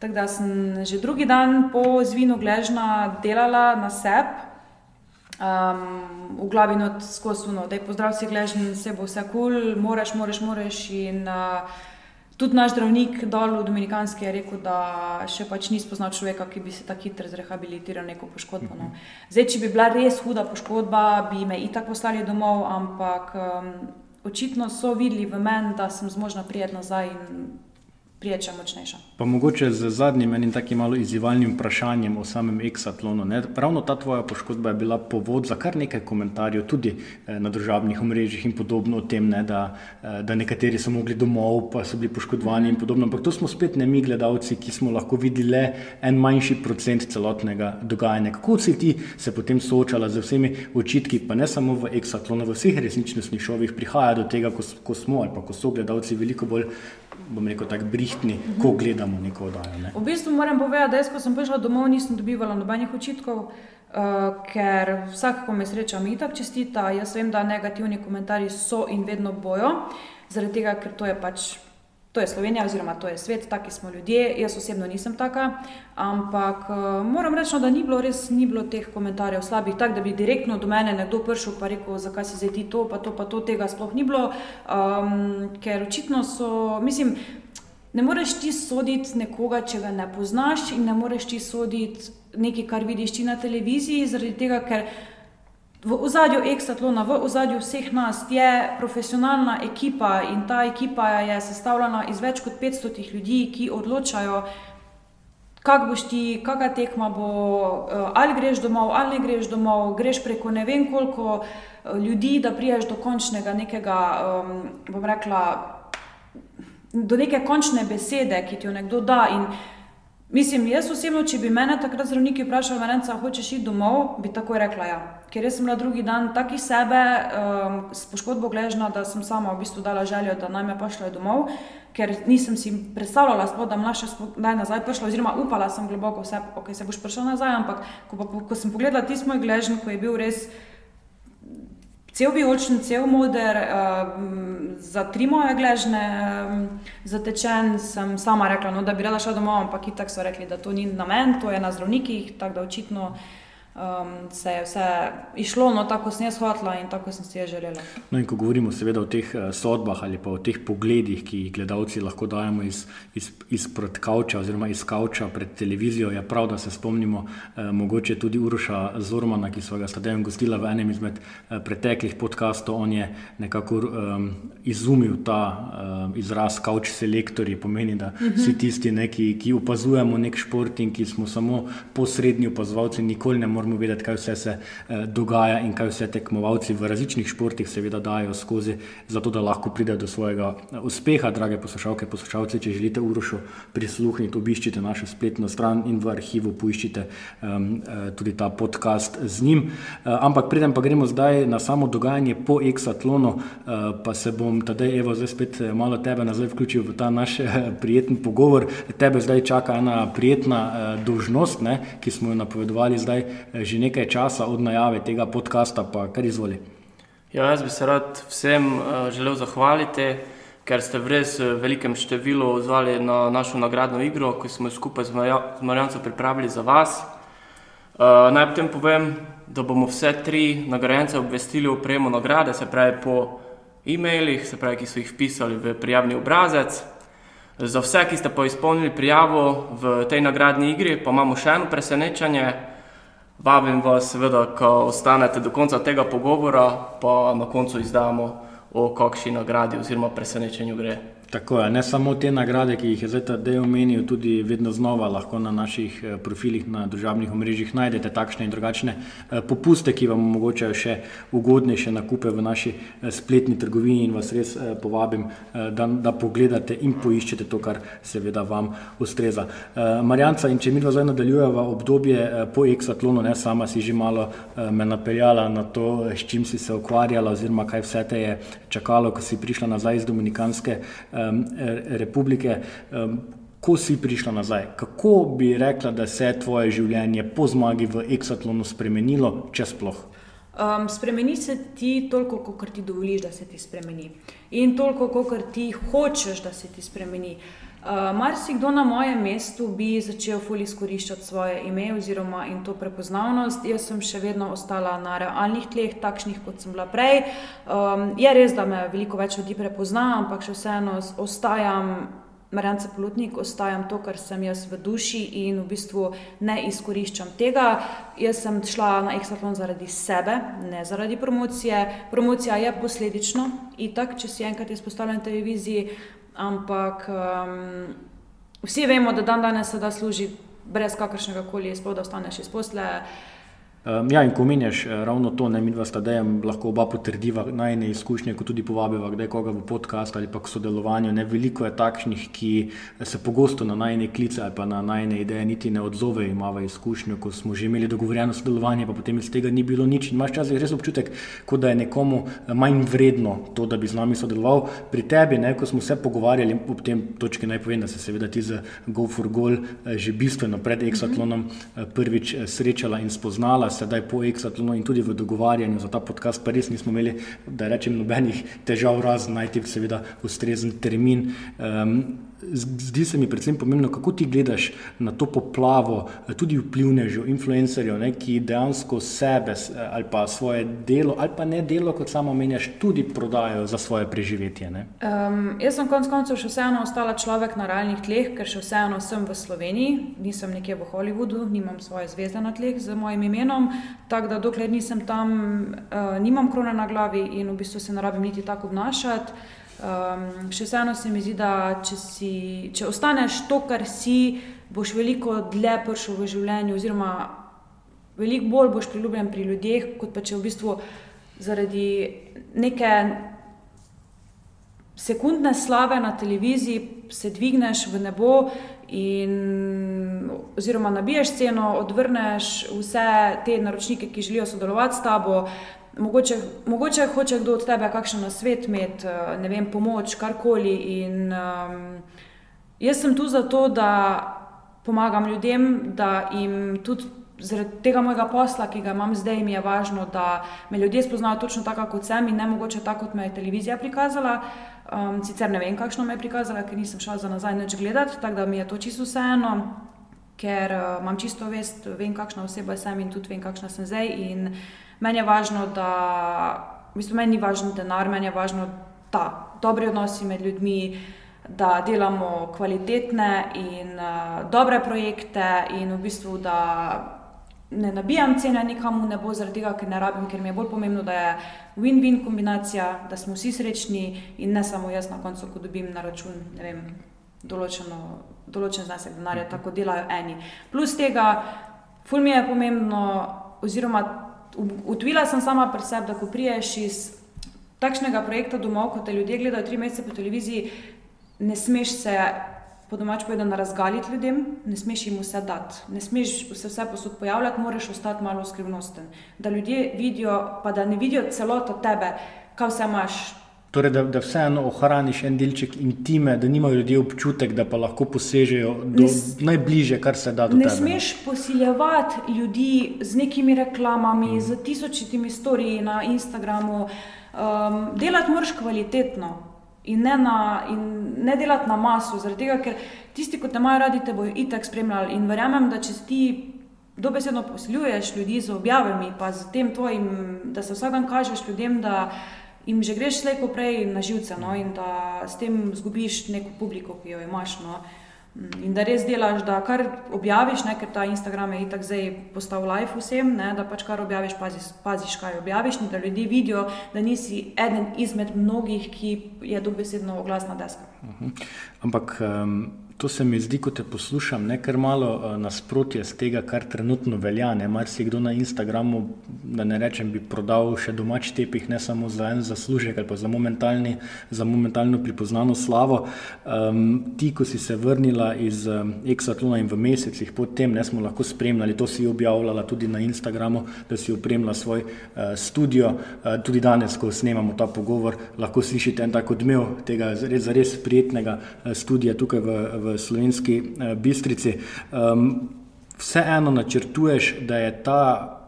Tako da sem že drugi dan po zvinu gležna delala na sebi um, v glavi not skosuno, da je pozdrav si gležen, se bo vse kul, cool, moraš, moraš, moraš. In uh, tudi naš zdravnik dol v Dominikanski je rekel, da še pač ni spoznal človeka, ki bi se tako hitro zrehabilitiral neko poškodbo. No. Zdaj, če bi bila res huda poškodba, bi me itak poslali domov, ampak um, očitno so videli v meni, da sem zmožna prijeti nazaj in priječe močnejša. Pa mogoče z zadnjim enim takim malo izzivalnim vprašanjem o samem eksatlonu. Ne? Ravno ta tvoja poškodba je bila povod za kar nekaj komentarjev, tudi eh, na državnih omrežjih in podobno o tem, ne? da, eh, da nekateri so mogli domov, pa so bili poškodovani in podobno. Ampak to smo spet ne mi, gledalci, ki smo lahko videli le en manjši procent celotnega dogajanja. Kako si ti se potem soočala z vsemi očitki, pa ne samo v eksatlonu, v vseh resničnostnih šovih prihaja do tega, ko, ko smo ali pa ko so gledalci veliko bolj bom rekel, tako brihtni, ko gledamo neko oddajo. Ne. V bistvu moram povedati, da jaz, ko sem prišla domov, nisem dobivala nobenih očitkov, uh, ker vsak, ko me sreča, mi tako čestita. Jaz vem, da negativni komentarji so in vedno bojo, zaradi tega, ker to je pač to je Slovenija, oziroma to je svet, taki smo ljudje. Jaz osebno nisem taka, ampak uh, moram reči, no, da ni bilo res ni bilo teh komentarjev slabih, tako da bi direktno do mene nekdo prišel in rekel, zakaj se zdaj ti to, pa to, pa to, tega sploh ni bilo, um, ker očitno so, mislim. Ne moreš ti soditi nekoga, če ga ne poznaš, in ne moreš ti soditi nekaj, kar vidiš na televiziji, zaradi tega, ker V ozadju Exatlona, v ozadju vseh nas je profesionalna ekipa in ta ekipa je sestavljena iz več kot 500 ljudi, ki odločajo, kak boš ti, kakšna tekma bo, eh, ali greš domov, ali ne greš domov, greš preko ne vem koliko eh, ljudi, da priješ do končnega nekega, bom rekla, do neke končne besede, ki ti jo nekdo da. In Mislim, jaz osebno, če bi me takrat zdravniki vprašali, da hočeš iti domov, bi takoj rekla ja. Ker sem bila drugi dan taki sebe, um, s poškodbo gležna, da sem sama v bistvu dala željo, da naj me pošljajo domov, ker nisem si predstavljala, spod, da bom še naj nazaj prišla, oziroma upala sem globoko, da okay, se boš prišla nazaj, ampak ko, pa, ko sem pogledala tisti moj gležen, ko je bil res cel vijoličen, cel moder, uh, za tri moje gležne um, zatečen, sem sama rekla, no, da bi rada šla domov, ampak itak so rekli, da to ni na meni, to je na zdravnikih, tako da očitno um, se je vse išlo, no tako sem jaz hotla in tako sem si je želela. No in ko govorimo seveda o teh uh, sodbah ali pa o teh pogledih, ki jih gledalci lahko dajemo iz, iz, izpred kavča oziroma iz kavča pred televizijo, je prav, da se spomnimo uh, mogoče tudi Uroša Zormana, ki so ga stadejem gostila v enem izmed uh, preteklih podkastov, on je nekako um, izumil ta um, izraz kavč selektorji, pomeni, da uh mhm. -huh. vsi tisti, ne, ki, ki opazujemo nek šport in ki smo samo posrednji opazovalci, nikoli ne moramo moramo vedeti, kaj vse se eh, dogaja in kaj vse tekmovalci v različnih športih seveda dajo skozi, zato da lahko pridejo do svojega eh, uspeha. Drage poslušalke, poslušalci, če želite urošo prisluhniti, obiščite našo spletno stran in v arhivu poiščite um, tudi ta podcast z njim. Uh, ampak preden pa gremo zdaj na samo dogajanje po Exatlonu, uh, pa se bom tedaj, Evo, zdaj spet malo tebe nazaj vključil v ta naš prijeten pogovor. Tebe zdaj čaka ena prijetna uh, dožnost, ne, ki smo jo napovedovali zdaj že nekaj časa od najave tega podcasta, pa kar izvoli. Ja, jaz bi se rad vsem uh, želel zahvaliti, ker ste v res eh, velikem številu odzvali na našo nagradno igro, ki smo jo skupaj z Marjanom pripravili za vas. Uh, naj potem povem, da bomo vse tri nagrajence obvestili o prejemu nagrade, se pravi po e-mailih, se pravi, ki so jih vpisali v prijavni obrazec. Za vse, ki ste pa izpolnili prijavo v tej nagradni igri, pa imamo še eno presenečenje. Vabim vas, seveda, ko ostanete do konca tega pogovora, pa na koncu izdamo, o kakšni nagradi oziroma presenečenju gre. Tako je, ne samo te nagrade, ki jih je zdaj Tadej omenil, tudi vedno znova lahko na naših eh, profilih na državnih omrežjih najdete takšne in drugačne eh, popuste, ki vam omogočajo še ugodnejše nakupe v naši eh, spletni trgovini in vas res povabim, da, da pogledate in poiščete to, kar seveda vam ustreza. Marjanca, in če mi zdaj nadaljujeva obdobje po Exatlonu, ne sama si že malo me napeljala na to, s čim si se ukvarjala oziroma kaj vse te je čakalo, ko si prišla nazaj iz Dominikanske um, republike. Ko si prišla nazaj, kako bi rekla, da se je tvoje življenje po zmagi v Exatlonu spremenilo, če sploh? Um, spremeni se ti toliko, kot ti dovoliš, da se ti spremeni. In toliko, kot ti hočeš, da se ti spremeni. Uh, Uh, Marsikdo na mojem mestu bi začel fully izkoriščati svoje ime oziroma in to prepoznavnost. Jaz sem še vedno ostala na realnih tleh, takšnih kot sem bila prej. Um, je res, da me veliko več ljudi prepozna, ampak še vseeno ostajam. Marjance Polutnik, ostajam to, kar sem jaz v duši in v bistvu ne izkoriščam tega. Jaz sem šla na Exatlon zaradi sebe, ne zaradi promocije. Promocija je posledično, in tako, če si enkrat izpostavljen na televiziji, ampak um, vsi vemo, da dan danes se da služiti brez kakršnega koli izpoda, ostaneš iz posle. Uh, Um, ja, in ko menjaš eh, ravno to, ne mi dva sta dejem, lahko oba potrdiva najne izkušnje, kot tudi povabiva, kdaj koga v podcast ali pa k sodelovanju. Ne, veliko je takšnih, ki se pogosto na najne klice ali pa na najne ideje niti ne odzovejo, imajo izkušnjo, ko smo že imeli dogovorjeno sodelovanje, pa potem iz tega ni bilo nič. In imaš časih res občutek, kot da je nekomu eh, manj vredno to, da bi z nami sodeloval. Pri tebi, ne, ko smo se pogovarjali, ob tem točki naj povem, da se seveda ti za Go for Goal eh, že bistveno pred Exatlonom prvič srečala in spoznala sedaj po Exatlonu in tudi v dogovarjanju za ta podcast, pa res nismo imeli, da rečem, nobenih težav, razen najti seveda ustrezen termin. Um, Zdi se mi predvsem pomembno, kako ti gledaš na to poplavo, tudi vplivnežev, influencerjev, ne, ki dejansko sebe ali pa svoje delo, ali pa ne delo, kot samo menjaš, tudi prodajajo za svoje preživetje. Um, jaz sem konec koncev še vseeno ostala človek na realnih tleh, ker še vseeno sem v Sloveniji, nisem nekje v Hollywoodu, nimam svoje zvezde na tleh z mojim imenom. Tako da dokler nisem tam, uh, nimam krone na glavi in v bistvu se ne rabim niti tako obnašati. Um, še vseeno se mi zdi, da če, si, če ostaneš to, kar si, boš veliko dlje prišel v življenju, oziroma veliko bolj boš priljubljen pri ljudeh, kot pa če v bistvu zaradi neke sekundne slave na televiziji se dvigneš v nebo in oziroma nabiješ ceno, odvrneš vse te naročnike, ki želijo sodelovati s tabo, mogoče, mogoče hoče kdo od tebe kakšen svet imeti, eh, ne vem, pomoč, karkoli. In um, jaz sem tu zato, da pomagam ljudem, da jim tudi zaradi tega mojega posla, ki ga imam zdaj, mi je važno, da me ljudje spoznajo točno tako, kot sem in ne mogoče tako, kot me je televizija prikazala. Um, sicer ne vem, kakšno me je prikazala, ker nisem šla za nazaj več gledati, tako da mi je to čisto vseeno. Ker uh, imam čisto vest, vem, kakšna oseba sem in tudi vem, kakšna sem zdaj. In meni je važno, da, v bistvu, meni ni važno denar, meni je važno ta dobri odnosi med ljudmi, da delamo kvalitetne in uh, dobre projekte, in v bistvu, da ne nabijam cene nikomu, ne bo zaradi tega, ker ne rabim, ker mi je bolj pomembno, da je win-win kombinacija, da smo vsi srečni in ne samo jaz na koncu, ko dobim na račun. Določeno, določen znesek denarja, tako delajo eni. Plus tega, ful mi je pomembno, oziroma utvila sem sama pri sebi, da ko priješ iz takšnega projekta domov, ko te ljudje gledajo tri mesece po televiziji, ne smeš se po domač povedano razgaliti ljudem, ne smeš jim vse dati, ne smeš se vse posod pojavljati, moraš ostati malo skrivnosten. Da ljudje vidijo, pa da ne vidijo celoto tebe, kaj vse imaš. Torej, da, da vseeno ohraniš en delček intime, da nimajo ljudje občutek, da pa lahko posežejo do ne, najbližje, kar se da do ne tebe. Ne smeš posiljevati ljudi z nekimi reklamami, mm. z tisočitimi storiji na Instagramu. Um, delati moraš kvalitetno in ne, na, in ne delati na maso, zaradi tega, ker tisti, ki te imajo radi, te bojo itak spremljali. In verjamem, da če ti dobesedno posiljuješ ljudi z objavami, pa z tem tvojim, da se vsak dan kažeš ljudem, da jim že greš slejko prej na živce no, in da s tem zgubiš neko publiko, ki jo imaš. No. Mm, in da res delaš, da kar objaviš, ne, ker ta Instagram je itak zdaj postal live vsem, ne, da pač kar objaviš, paziš, paziš kaj objaviš, in da ljudje vidijo, da nisi eden izmed mnogih, ki je dobesedno oglasna deska. Uh mhm. -huh. Ampak. Um... To se mi zdi, ko te poslušam, nekaj malo uh, nasprotje z tega, kar trenutno velja. Mar si kdo na Instagramu, da ne rečem, bi prodal še domač tepih, ne samo za en zaslužek ali pa za, za momentalno pripoznano slavo. Um, ti, ko si se vrnila iz um, Exatlona in v mesecih potem, ne smo lahko spremljali, to si objavljala tudi na Instagramu, da si opremila svoj uh, studio. Uh, tudi danes, ko snemamo ta pogovor, lahko slišite en tak odmev tega res, res prijetnega uh, studia tukaj v. v slovenski eh, bistrici. Um, vseeno načrtuješ, da je ta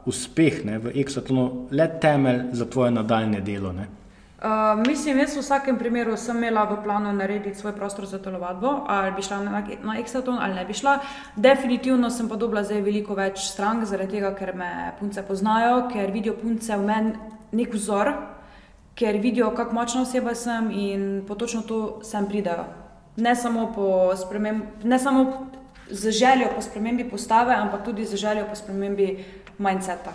uspeh ne, v Exatlonu le temelj za tvoje nadaljne delo. Ne? Uh, mislim, jaz v vsakem primeru sem imela v planu narediti svoj prostor za telovadbo, ali bi šla na, na Exaton ali ne bi šla. Definitivno sem pa dobila zdaj veliko več strank, zaradi tega, ker me punce poznajo, ker vidijo punce v meni nek vzor, ker vidijo, kako močna oseba sem in po točno to sem pridajo ne samo, ne samo z željo po spremembi postave, ampak tudi z željo po spremembi mindseta.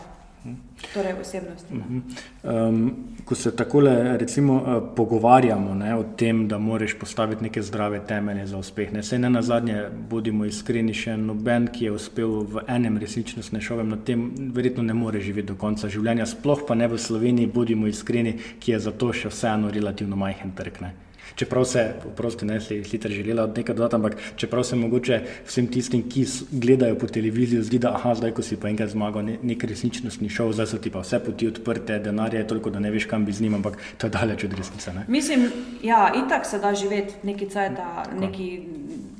torej osebnosti. Uh -huh. um, ko se tako recimo uh, pogovarjamo ne, o tem, da moraš postaviti neke zdrave temelje za uspeh, ne se ne na zadnje, bodimo iskreni, še noben, ki je uspel v enem resničnostnem šovem, na tem verjetno ne more živeti do konca življenja, sploh pa ne v Sloveniji, bodimo iskreni, ki je zato še vseeno relativno majhen trg. Ne čeprav se, prosti, ne si sicer želela nekaj dodati, ampak čeprav se mogoče vsem tistim, ki gledajo po televiziji, zdi, da aha, zdaj, ko si pa enkrat zmagal, ne, nek resničnostni šov, zdaj so ti pa vse poti odprte, denar je toliko, da ne veš, kam bi z njim, ampak to je daleč od resnice. Ne? Mislim, ja, itak se da živeti neki cajt, neki,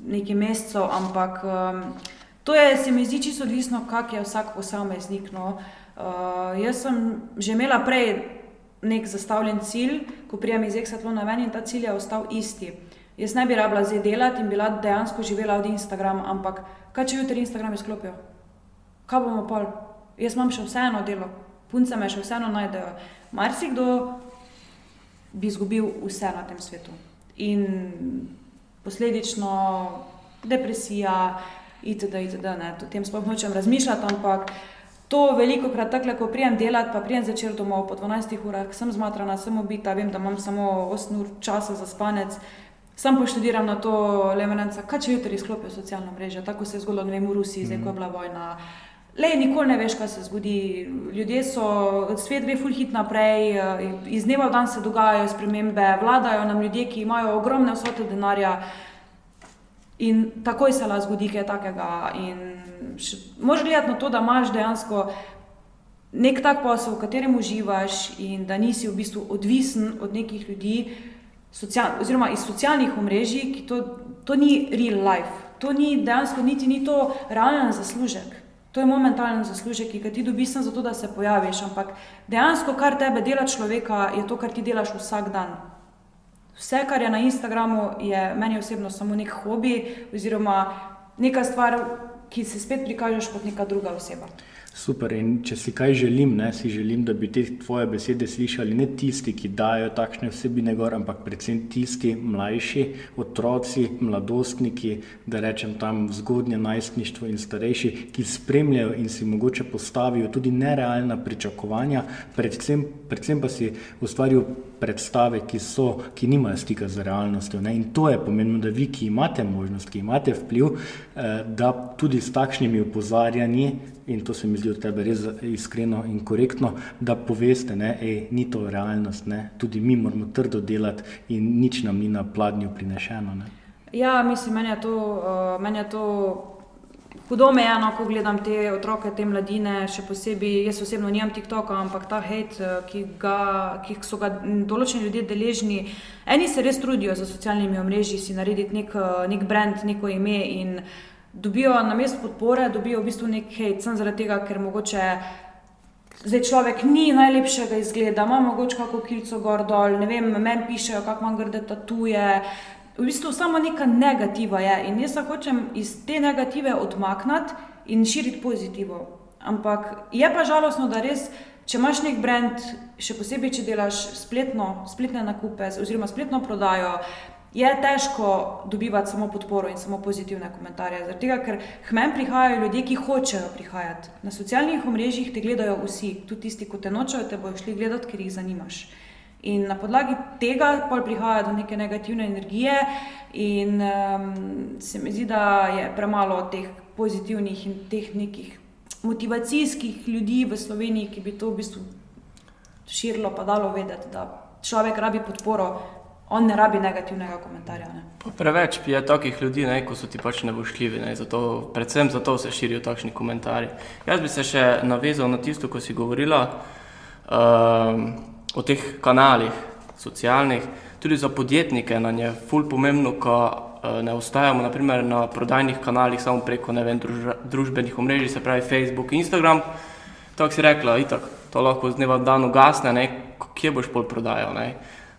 neki mesecev, ampak um, to je, se mi zdi, čisto odvisno, kak je vsak posameznik. No. Uh, jaz sem že imela prej nek zastavljen cilj, ko prijem iz Exatlona ven in ta cilj je ostal isti. Jaz ne bi rabila zdaj delati in bila dejansko živela od Instagrama, ampak kaj če jutri Instagram izklopijo? Kaj bomo pol? Jaz imam še vseeno delo, punce me še vseeno najdejo. Marsikdo bi izgubil vse na tem svetu. In posledično depresija, itd., itd., ne, o tem sploh nočem razmišljati, ampak To veliko krat tako, ko prijem delati, pa prijem začer domov po 12 urah, sem zmatrana, sem obita, vem, da imam samo 8 ur časa za spanec. Sam poštudiram na to levenenca, kaj če jutri izklopijo socialno mrežo, tako se je zgodilo v Rusiji, zdaj ko je bila vojna. Le, nikoli ne veš, kaj se zgodi. Ljudje so, svet gre full hit naprej, iz dneva v dan se dogajajo spremembe, vladajo nam ljudje, ki imajo ogromne vsote denarja in takoj se lahko zgodi kaj takega. In Možeš gledati na to, da imaš dejansko nek tak posel, v katerem uživaš in da nisi v bistvu odvisen od nekih ljudi, social, oziroma iz socialnih omrežij, ki to, to ni real life. To ni dejansko niti ni to realen zaslužek. To je momentalen zaslužek, ki ga ti dobiš samo zato, da se pojaviš. Ampak dejansko, kar tebe dela človeka, je to, kar ti delaš vsak dan. Vse, kar je na Instagramu, je meni osebno samo nek hobi oziroma neka stvar, ќе се спет прикажеш под нека друга осеба. Super. In če si kaj želim, ne, si želim, da bi te tvoje besede slišali ne tisti, ki dajo takšne vsebine gor, ampak predvsem tisti mlajši, otroci, mladostniki, da rečem tam zgodnje najstništvo in starejši, ki spremljajo in si mogoče postavijo tudi nerealna pričakovanja, predvsem, predvsem pa si ustvarijo predstave, ki, so, ki nimajo stika z realnostjo. Ne? In to je pomembno, da vi, ki imate možnost, ki imate vpliv, eh, da tudi s takšnimi upozarjanji, in to se mi zdi od tebe res iskreno in korektno, da poveste, da ni to realnost, ne? tudi mi moramo trdo delati in nič nam ni na pladnju prinešeno. Ne? Ja, mislim, meni je to. Uh, meni je to Hudo me je, no, ko gledam te otroke, te mladine, še posebej, jaz osebno nimam TikToka, ampak ta hate, eh, ki, ga, ki so ga določeni ljudje deležni. Eni se res trudijo za socialnimi omrežji, si narediti nek, eh, nek brand, neko ime in dobijo na mestu podpore, dobijo v bistvu nek hate, sem zaradi tega, ker mogoče. Zdaj človek ni najlepšega izgleda, ima mogoče kako kilico gor dol, ne vem, meni pišejo, kako manj grde tatuje, v bistvu samo neka negativa je in jaz hočem iz te negative odmakniti in širiti pozitivo. Ampak je pa žalostno, da res, če imaš nek brand, še posebej, če delaš spletno, spletne nakupe oziroma spletno prodajo. Je težko dobivati samo podporo in samo pozitivne komentarje, zaradi tega, ker k meni prihajajo ljudje, ki hočejo prihajati. Na socialnih omrežjih te gledajo vsi, tudi tisti, ki te nočejo, te bojo šli gledati, ker jih zanimaš. In na podlagi tega prihaja do neke negativne energije, in um, se mi zdi, da je premalo teh pozitivnih in teh nekih motivacijskih ljudi v Sloveniji, ki bi to v bistvu širilo, pa dalo vedeti, da človek rabi podporo. On ne rabi negativnega komentarja. Preveč je takih ljudi, ne, ko so ti pač nevošljivi. Ne, zato, predvsem zato se širijo takšni komentarji. Jaz bi se še navezal na tisto, ko si govorila. Um, o teh kanalih, socialnih, tudi za podjetnike nam je ful pomembno, ko eh, ne ostajamo naprimer, na prodajnih kanalih samo preko vem, druž, družbenih omrežij, se pravi Facebook, Instagram. Tako si rekla, itak, to lahko z dneva v dan ugasne, ne, kje boš pol prodajal. Ne.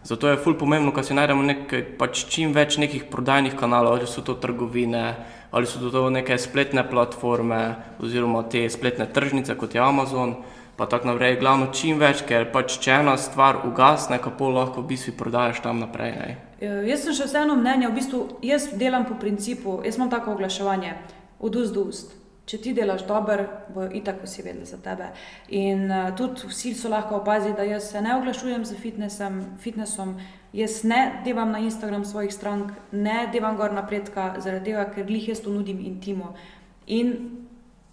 Zato je ful pomembno, da si najdemo nekaj, pač čim več nekih prodajnih kanalov, ali so to trgovine, ali so to neke spletne platforme, oziroma te spletne tržnice, kot je Amazon pa tako naprej. Glavno čim več, ker pač če ena stvar ugasne, kako lahko v bistvu prodajaš tam naprej. Ne? E, jaz sem še vseeno mnenja, v bistvu jaz delam po principu, jaz imam tako oglaševanje od ust do ust. Če ti delaš dobro, bojo itak vsi vedeli za tebe. In uh, tudi vsi so lahko opazili, da jaz se ne oglašujem z fitnessom, fitnessom. jaz ne devam na Instagram svojih strank, ne devam gor napredka, zaradi tega, ker jih jaz to nudim intimo. In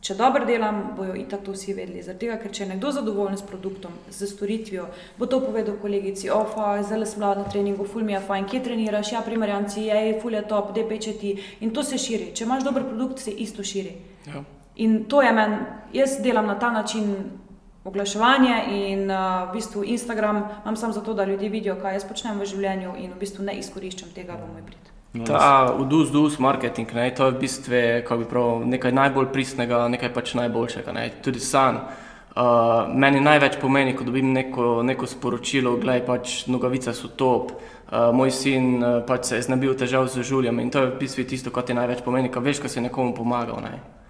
če dobro delam, bojo itak to vsi vedeli. Zaradi tega, ker če je nekdo zadovoljen s produktom, z storitvijo, bo to povedal kolegici, ofa, zelo sem bila na treningu, ful mi je fajn, kje treniraš, ja, primarjanci, je, ful je top, de pečeti. In to se širi. Če imaš dober produkt, se isto širi. Ja. In to je meni, jaz delam na ta način oglaševanje in uh, v bistvu Instagram imam samo zato, da ljudje vidijo, kaj jaz počnem v življenju in v bistvu ne izkoriščam tega v moj prid. Ta udus-dus marketing, ne, to je v bistvu bi prav, nekaj najbolj pristnega, nekaj pač najboljšega. Ne. Tudi san. Uh, meni največ pomeni, ko dobim neko, neko sporočilo, da pač nogavice so top, uh, moj sin uh, pač se je znabil težav z žuljem in to je v bistvu tisto, kar ti največ pomeni, ko veš, ko si nekomu pomagal. Ne.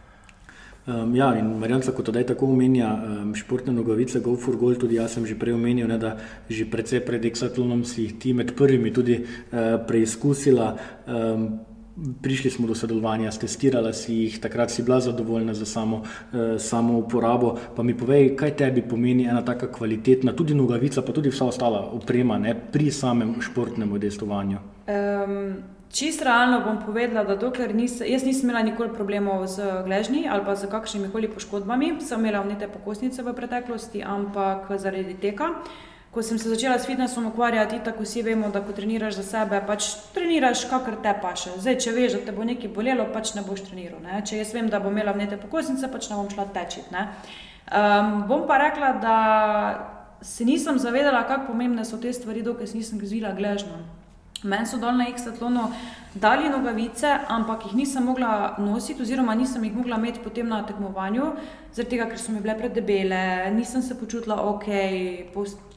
Um, ja, in Marjanca, kot da je tako omenja, um, športne nogavice, Go for Gold, tudi jaz sem že prej omenil, ne, da že predvsej pred Exatlonom si jih ti med prvimi tudi uh, preizkusila. Um, Prišli smo do sodelovanja, testirala si jih, takrat si bila zadovoljna za samo, eh, samo uporabo. Pa mi povej, kaj tebi pomeni ena taka kvalitetna, tudi nogavica, pa tudi vsa ostala oprema ne, pri samem športnem udejstovanju. Um, Čisto realno bom povedala, da dokler nis, jaz nisem imela nikoli problemov z gležnji ali pa z kakšnimi koli poškodbami, sem imela vnete pokostnice v preteklosti, ampak zaradi tega, ko sem se začela s fitnessom ukvarjati, tako vsi vemo, da ko treniraš za sebe, pač treniraš, kakor te paše. Zdaj, če veš, da te bo nekaj bolelo, pač ne boš treniral. Ne? Če jaz vem, da bom imela vnete pokostnice, pač ne bom šla tečiti. Um, bom pa rekla, da se nisem zavedala, kako pomembne so te stvari, dokler nisem zvila gležnjo. Meni so dol na Exatlonu dali nogavice, ampak jih nisem mogla nositi, oziroma nisem jih mogla imeti potem na tekmovanju, zaradi tega, ker so mi bile predebele, nisem se počutila ok,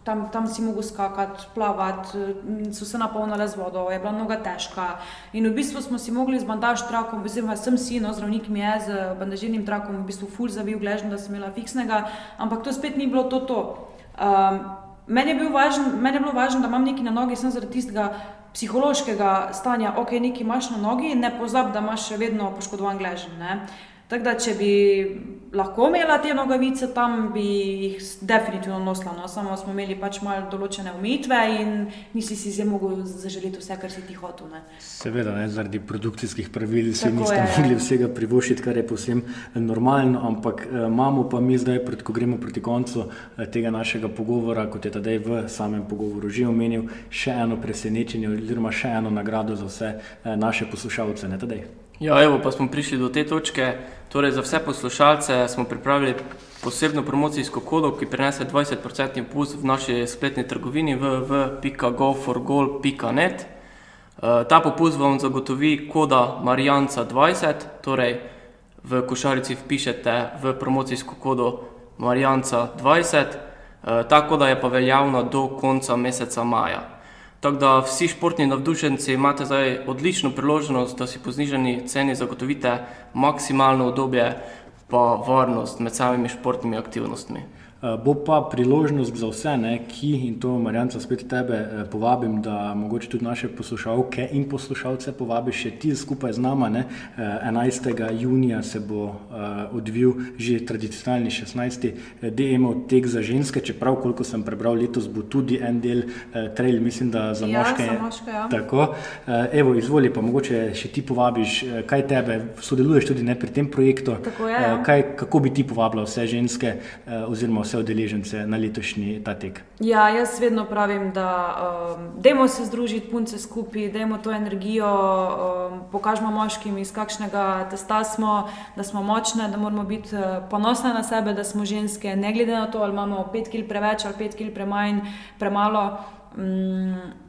tam, tam si mogla skakati, plavati, so se napolnile z vodo, je bila noga težka. In v bistvu smo si mogli z bandaž trakom, oziroma sem si, no, zdravnik mi je z bandažirnim trakom v bistvu full zavil gležnjo, da sem imela fiksnega, ampak to spet ni bilo to. to. Um, Meni je, bil važen, meni je bilo važno, da imam nekaj na nogi, sem zaradi tistega psihološkega stanja, ok, nekaj imaš na nogi, ne pozabi, da imaš še vedno poškodovan gležen. Tako da, če bi lahko imela te nogavice, tam bi jih definitivno nosila. No? Samo smo imeli pač malo določene omejitve in nisi si zdaj mogel zaželiti vse, kar si ti hotel. Ne? Seveda, ne, zaradi produkcijskih pravil si niste mogli vsega privoščiti, kar je povsem normalno, ampak eh, imamo pa mi zdaj, pred, ko gremo proti koncu eh, tega našega pogovora, kot je tedaj v samem pogovoru že omenil, še eno presenečenje oziroma še eno nagrado za vse eh, naše poslušalce. Ne, tedaj? Ja, evo, pa smo prišli do te točke. Torej, za vse poslušalce smo pripravili posebno promocijsko kodo, ki prinese 20% popust v naši spletni trgovini www.goforgoal.net. Uh, ta popust vam zagotovi koda Marijanca20, torej v košarici vpišete v promocijsko kodo Marijanca20. Uh, ta koda je pa veljavna do konca meseca maja. Tako da vsi športni navdušenci imate zdaj odlično priložnost, da si po znižani ceni zagotovite maksimalno obdobje pa varnost med samimi športnimi aktivnostmi. Eh, Bo pa priložnost za vse, ne, ki in to, Marjanca, spet tebe eh, povabim, da mogoče tudi naše poslušalke in poslušalce povabiš še ti skupaj z nama. Ne. Eh, 11. junija se bo odvil že tradicionalni 16. DM tek za ženske, čeprav, koliko sem prebral, letos bo tudi en del trail, mislim, da za Ja, moške. za moške, ja. Tako, evo, izvoli pa mogoče še ti povabiš, kaj tebe, sodeluješ tudi ne, pri tem projektu. Tako Eh, ja. kaj, kako bi ti povabila vse ženske oziroma vse udeležence na letošnji ta tek? Ja, jaz vedno pravim, da um, dajmo se združiti, punce skupaj, dajmo to energijo, um, pokažemo moškim, iz kakšnega testa smo, da smo močne, da moramo biti uh, ponosne na sebe, da smo ženske, ne glede na to, ali imamo 5 kg preveč ali 5 kg premanj, premalo. Um,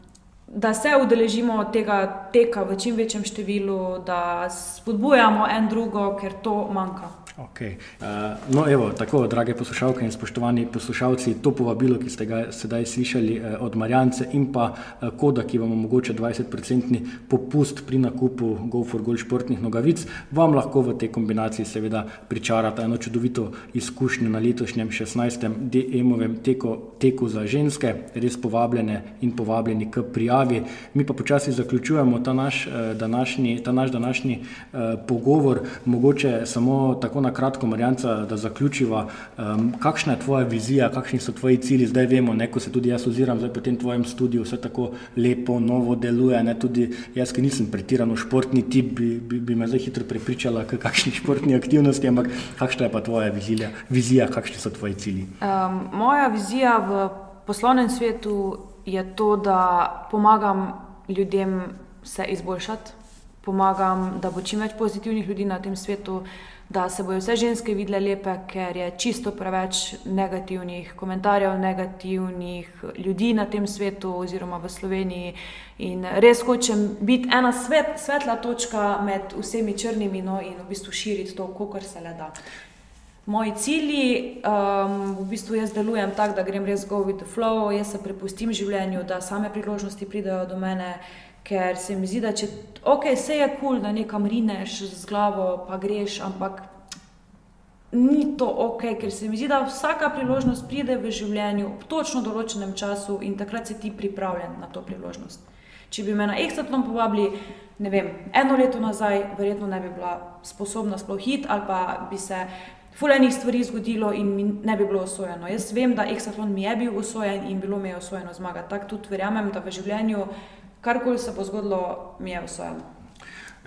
Da se udeležimo tega teka v čim večjem številu, da spodbujamo en drugo, ker to manjka. Okay. Uh, no, evo, tako, drage poslušalke in spoštovani poslušalci, to povabilo, ki ste ga sedaj slišali uh, od Marjance in pa uh, koda, ki vam omogoča 20% popust pri nakupu GoForGold športnih nogavic, vam lahko v tej kombinaciji seveda pričarata eno čudovito izkušnjo na letošnjem 16. DM-ovem teku, teku za ženske, res povabljene in povabljeni k prijavi. Mi pa počasi zaključujemo ta naš, uh, današnji, ta naš današnji uh, pogovor, mogoče samo tako na kratko, Marjanca, da zaključiva. Um, kakšna je tvoja vizija, kakšni so tvoji cilji? Zdaj vemo, ne, ko se tudi jaz oziram po tem tvojem studiu, vse tako lepo, novo deluje. Ne, tudi jaz, ki nisem pretirano športni tip, bi, bi, bi me zdaj hitro prepričala, kakšni športni aktivnosti, ampak kakšna je pa tvoja vizija, vizija kakšni so tvoji cilji? Um, moja vizija v poslovnem svetu je to, da pomagam ljudem se izboljšati pomagam, da bo čim več pozitivnih ljudi na tem svetu, da se bodo vse ženske videle lepe, ker je čisto preveč negativnih komentarjev, negativnih ljudi na tem svetu oziroma v Sloveniji. In res hočem biti ena svet, svetla točka med vsemi črnimi no, in v bistvu širiti to, kar se le da. Moji cilji, um, v bistvu jaz delujem tako, da grem res go with the flow, jaz se prepustim življenju, da same priložnosti pridejo do mene ker se mi zdi, da če, okay, se je kul, cool, da nekam rineš z glavo, pa greš, ampak ni to ok, ker se mi zdi, da vsaka priložnost pride v življenju v točno določenem času in takrat si ti pripravljen na to priložnost. Če bi me na ekstratlon povabili, ne vem, eno leto nazaj, verjetno ne bi bila sposobna sploh hit ali pa bi se. Fulejnih stvari zgodilo in mi ne bi bilo osvojeno. Jaz vem, da Exatlon mi je bil osvojen in bilo mi je osvojeno zmagati. Tako tudi verjamem, da v življenju karkoli se bo zgodilo, mi je vseeno.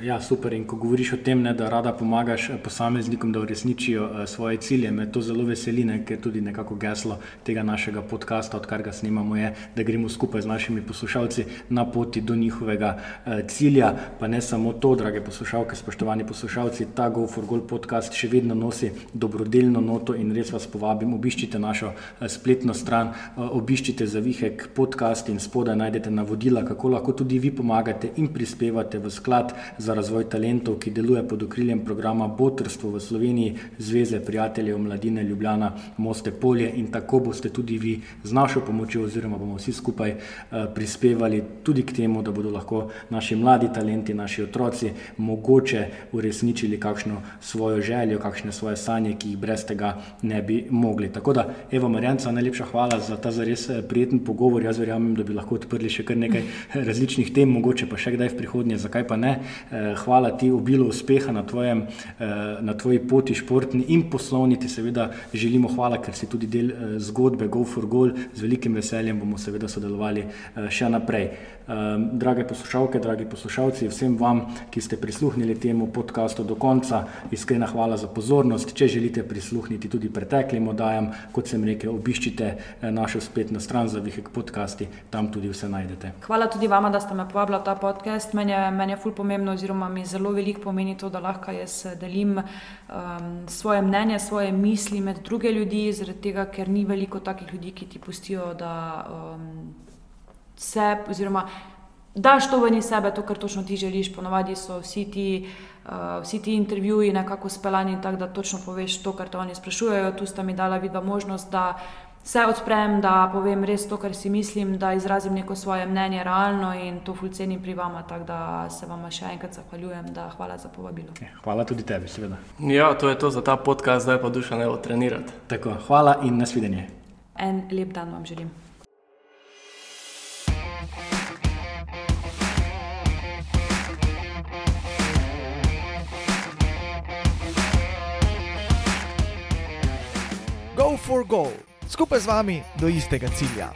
Ja, super. In ko govoriš o tem, ne, da rada pomagaš eh, posameznikom, da uresničijo uh, svoje cilje, me to zelo veseli, ne, ker tudi nekako geslo tega našega podcasta, odkar ga snimamo, je, da gremo skupaj z našimi poslušalci na poti do njihovega uh, cilja. Pa ne samo to, drage poslušalke, spoštovani poslušalci, ta Go for Gold podcast še vedno nosi dobrodelno noto in res vas povabim, obiščite našo spletno stran, obiščite zavihek podcast in spodaj najdete navodila, kako lahko tudi vi pomagate in prispevate v sklad za za razvoj talentov, ki deluje pod okriljem programa Botrstvo v Sloveniji, Zveze prijateljev mladine Ljubljana, Moste Polje in tako boste tudi vi z našo pomočjo oziroma bomo vsi skupaj uh, prispevali tudi k temu, da bodo lahko naši mladi talenti, naši otroci mogoče uresničili kakšno svojo željo, kakšne svoje sanje, ki jih brez tega ne bi mogli. Tako da, Eva Marjanca, najlepša hvala za ta zares eh, prijeten pogovor. Jaz verjamem, da bi lahko odprli še kar nekaj različnih tem, mogoče pa še kdaj v prihodnje, zakaj pa ne. Eh, hvala ti obilo uspeha na, tvojem, eh, na tvoji poti športni in poslovni. Ti seveda želimo hvala, ker si tudi del eh, zgodbe Go for Goal. Z velikim veseljem bomo seveda sodelovali še naprej. Drage poslušalke, dragi poslušalci, vsem vam, ki ste prisluhnili temu podkastu do konca, iskrena hvala za pozornost. Če želite prisluhniti tudi preteklim oddajam, kot sem rekel, obiščite našo spletno stran za Vihek podcasti, tam tudi vse najdete. Hvala tudi vama, da ste me povabili v ta podcast. Meni je, meni je ful pomembno, oziroma mi zelo veliko pomeni to, da lahko jaz delim um, svoje mnenje, svoje misli med druge ljudi, zaradi tega, ker ni veliko takih ljudi, ki ti pustijo, da um, se, oziroma daš to ven iz sebe, to, kar točno ti želiš. Ponovadi so vsi ti. Uh, vsi ti intervjuji nekako speljani tako, da točno poveš to, kar te oni sprašujejo. Tu sta mi dala vidva možnost, da se odprem, da povem res to, kar si mislim, da izrazim neko svoje mnenje realno in to fulcenim pri vama. Tako da se vam še enkrat zahvaljujem, da hvala za povabilo. Hvala tudi tebi, seveda. Ja, to je to za ta podcast, zdaj pa duša ne bo trenirati. Tako, hvala in nasvidenje. En lep dan vam želim. Go for goal! Skupaj z vami do istega cilja.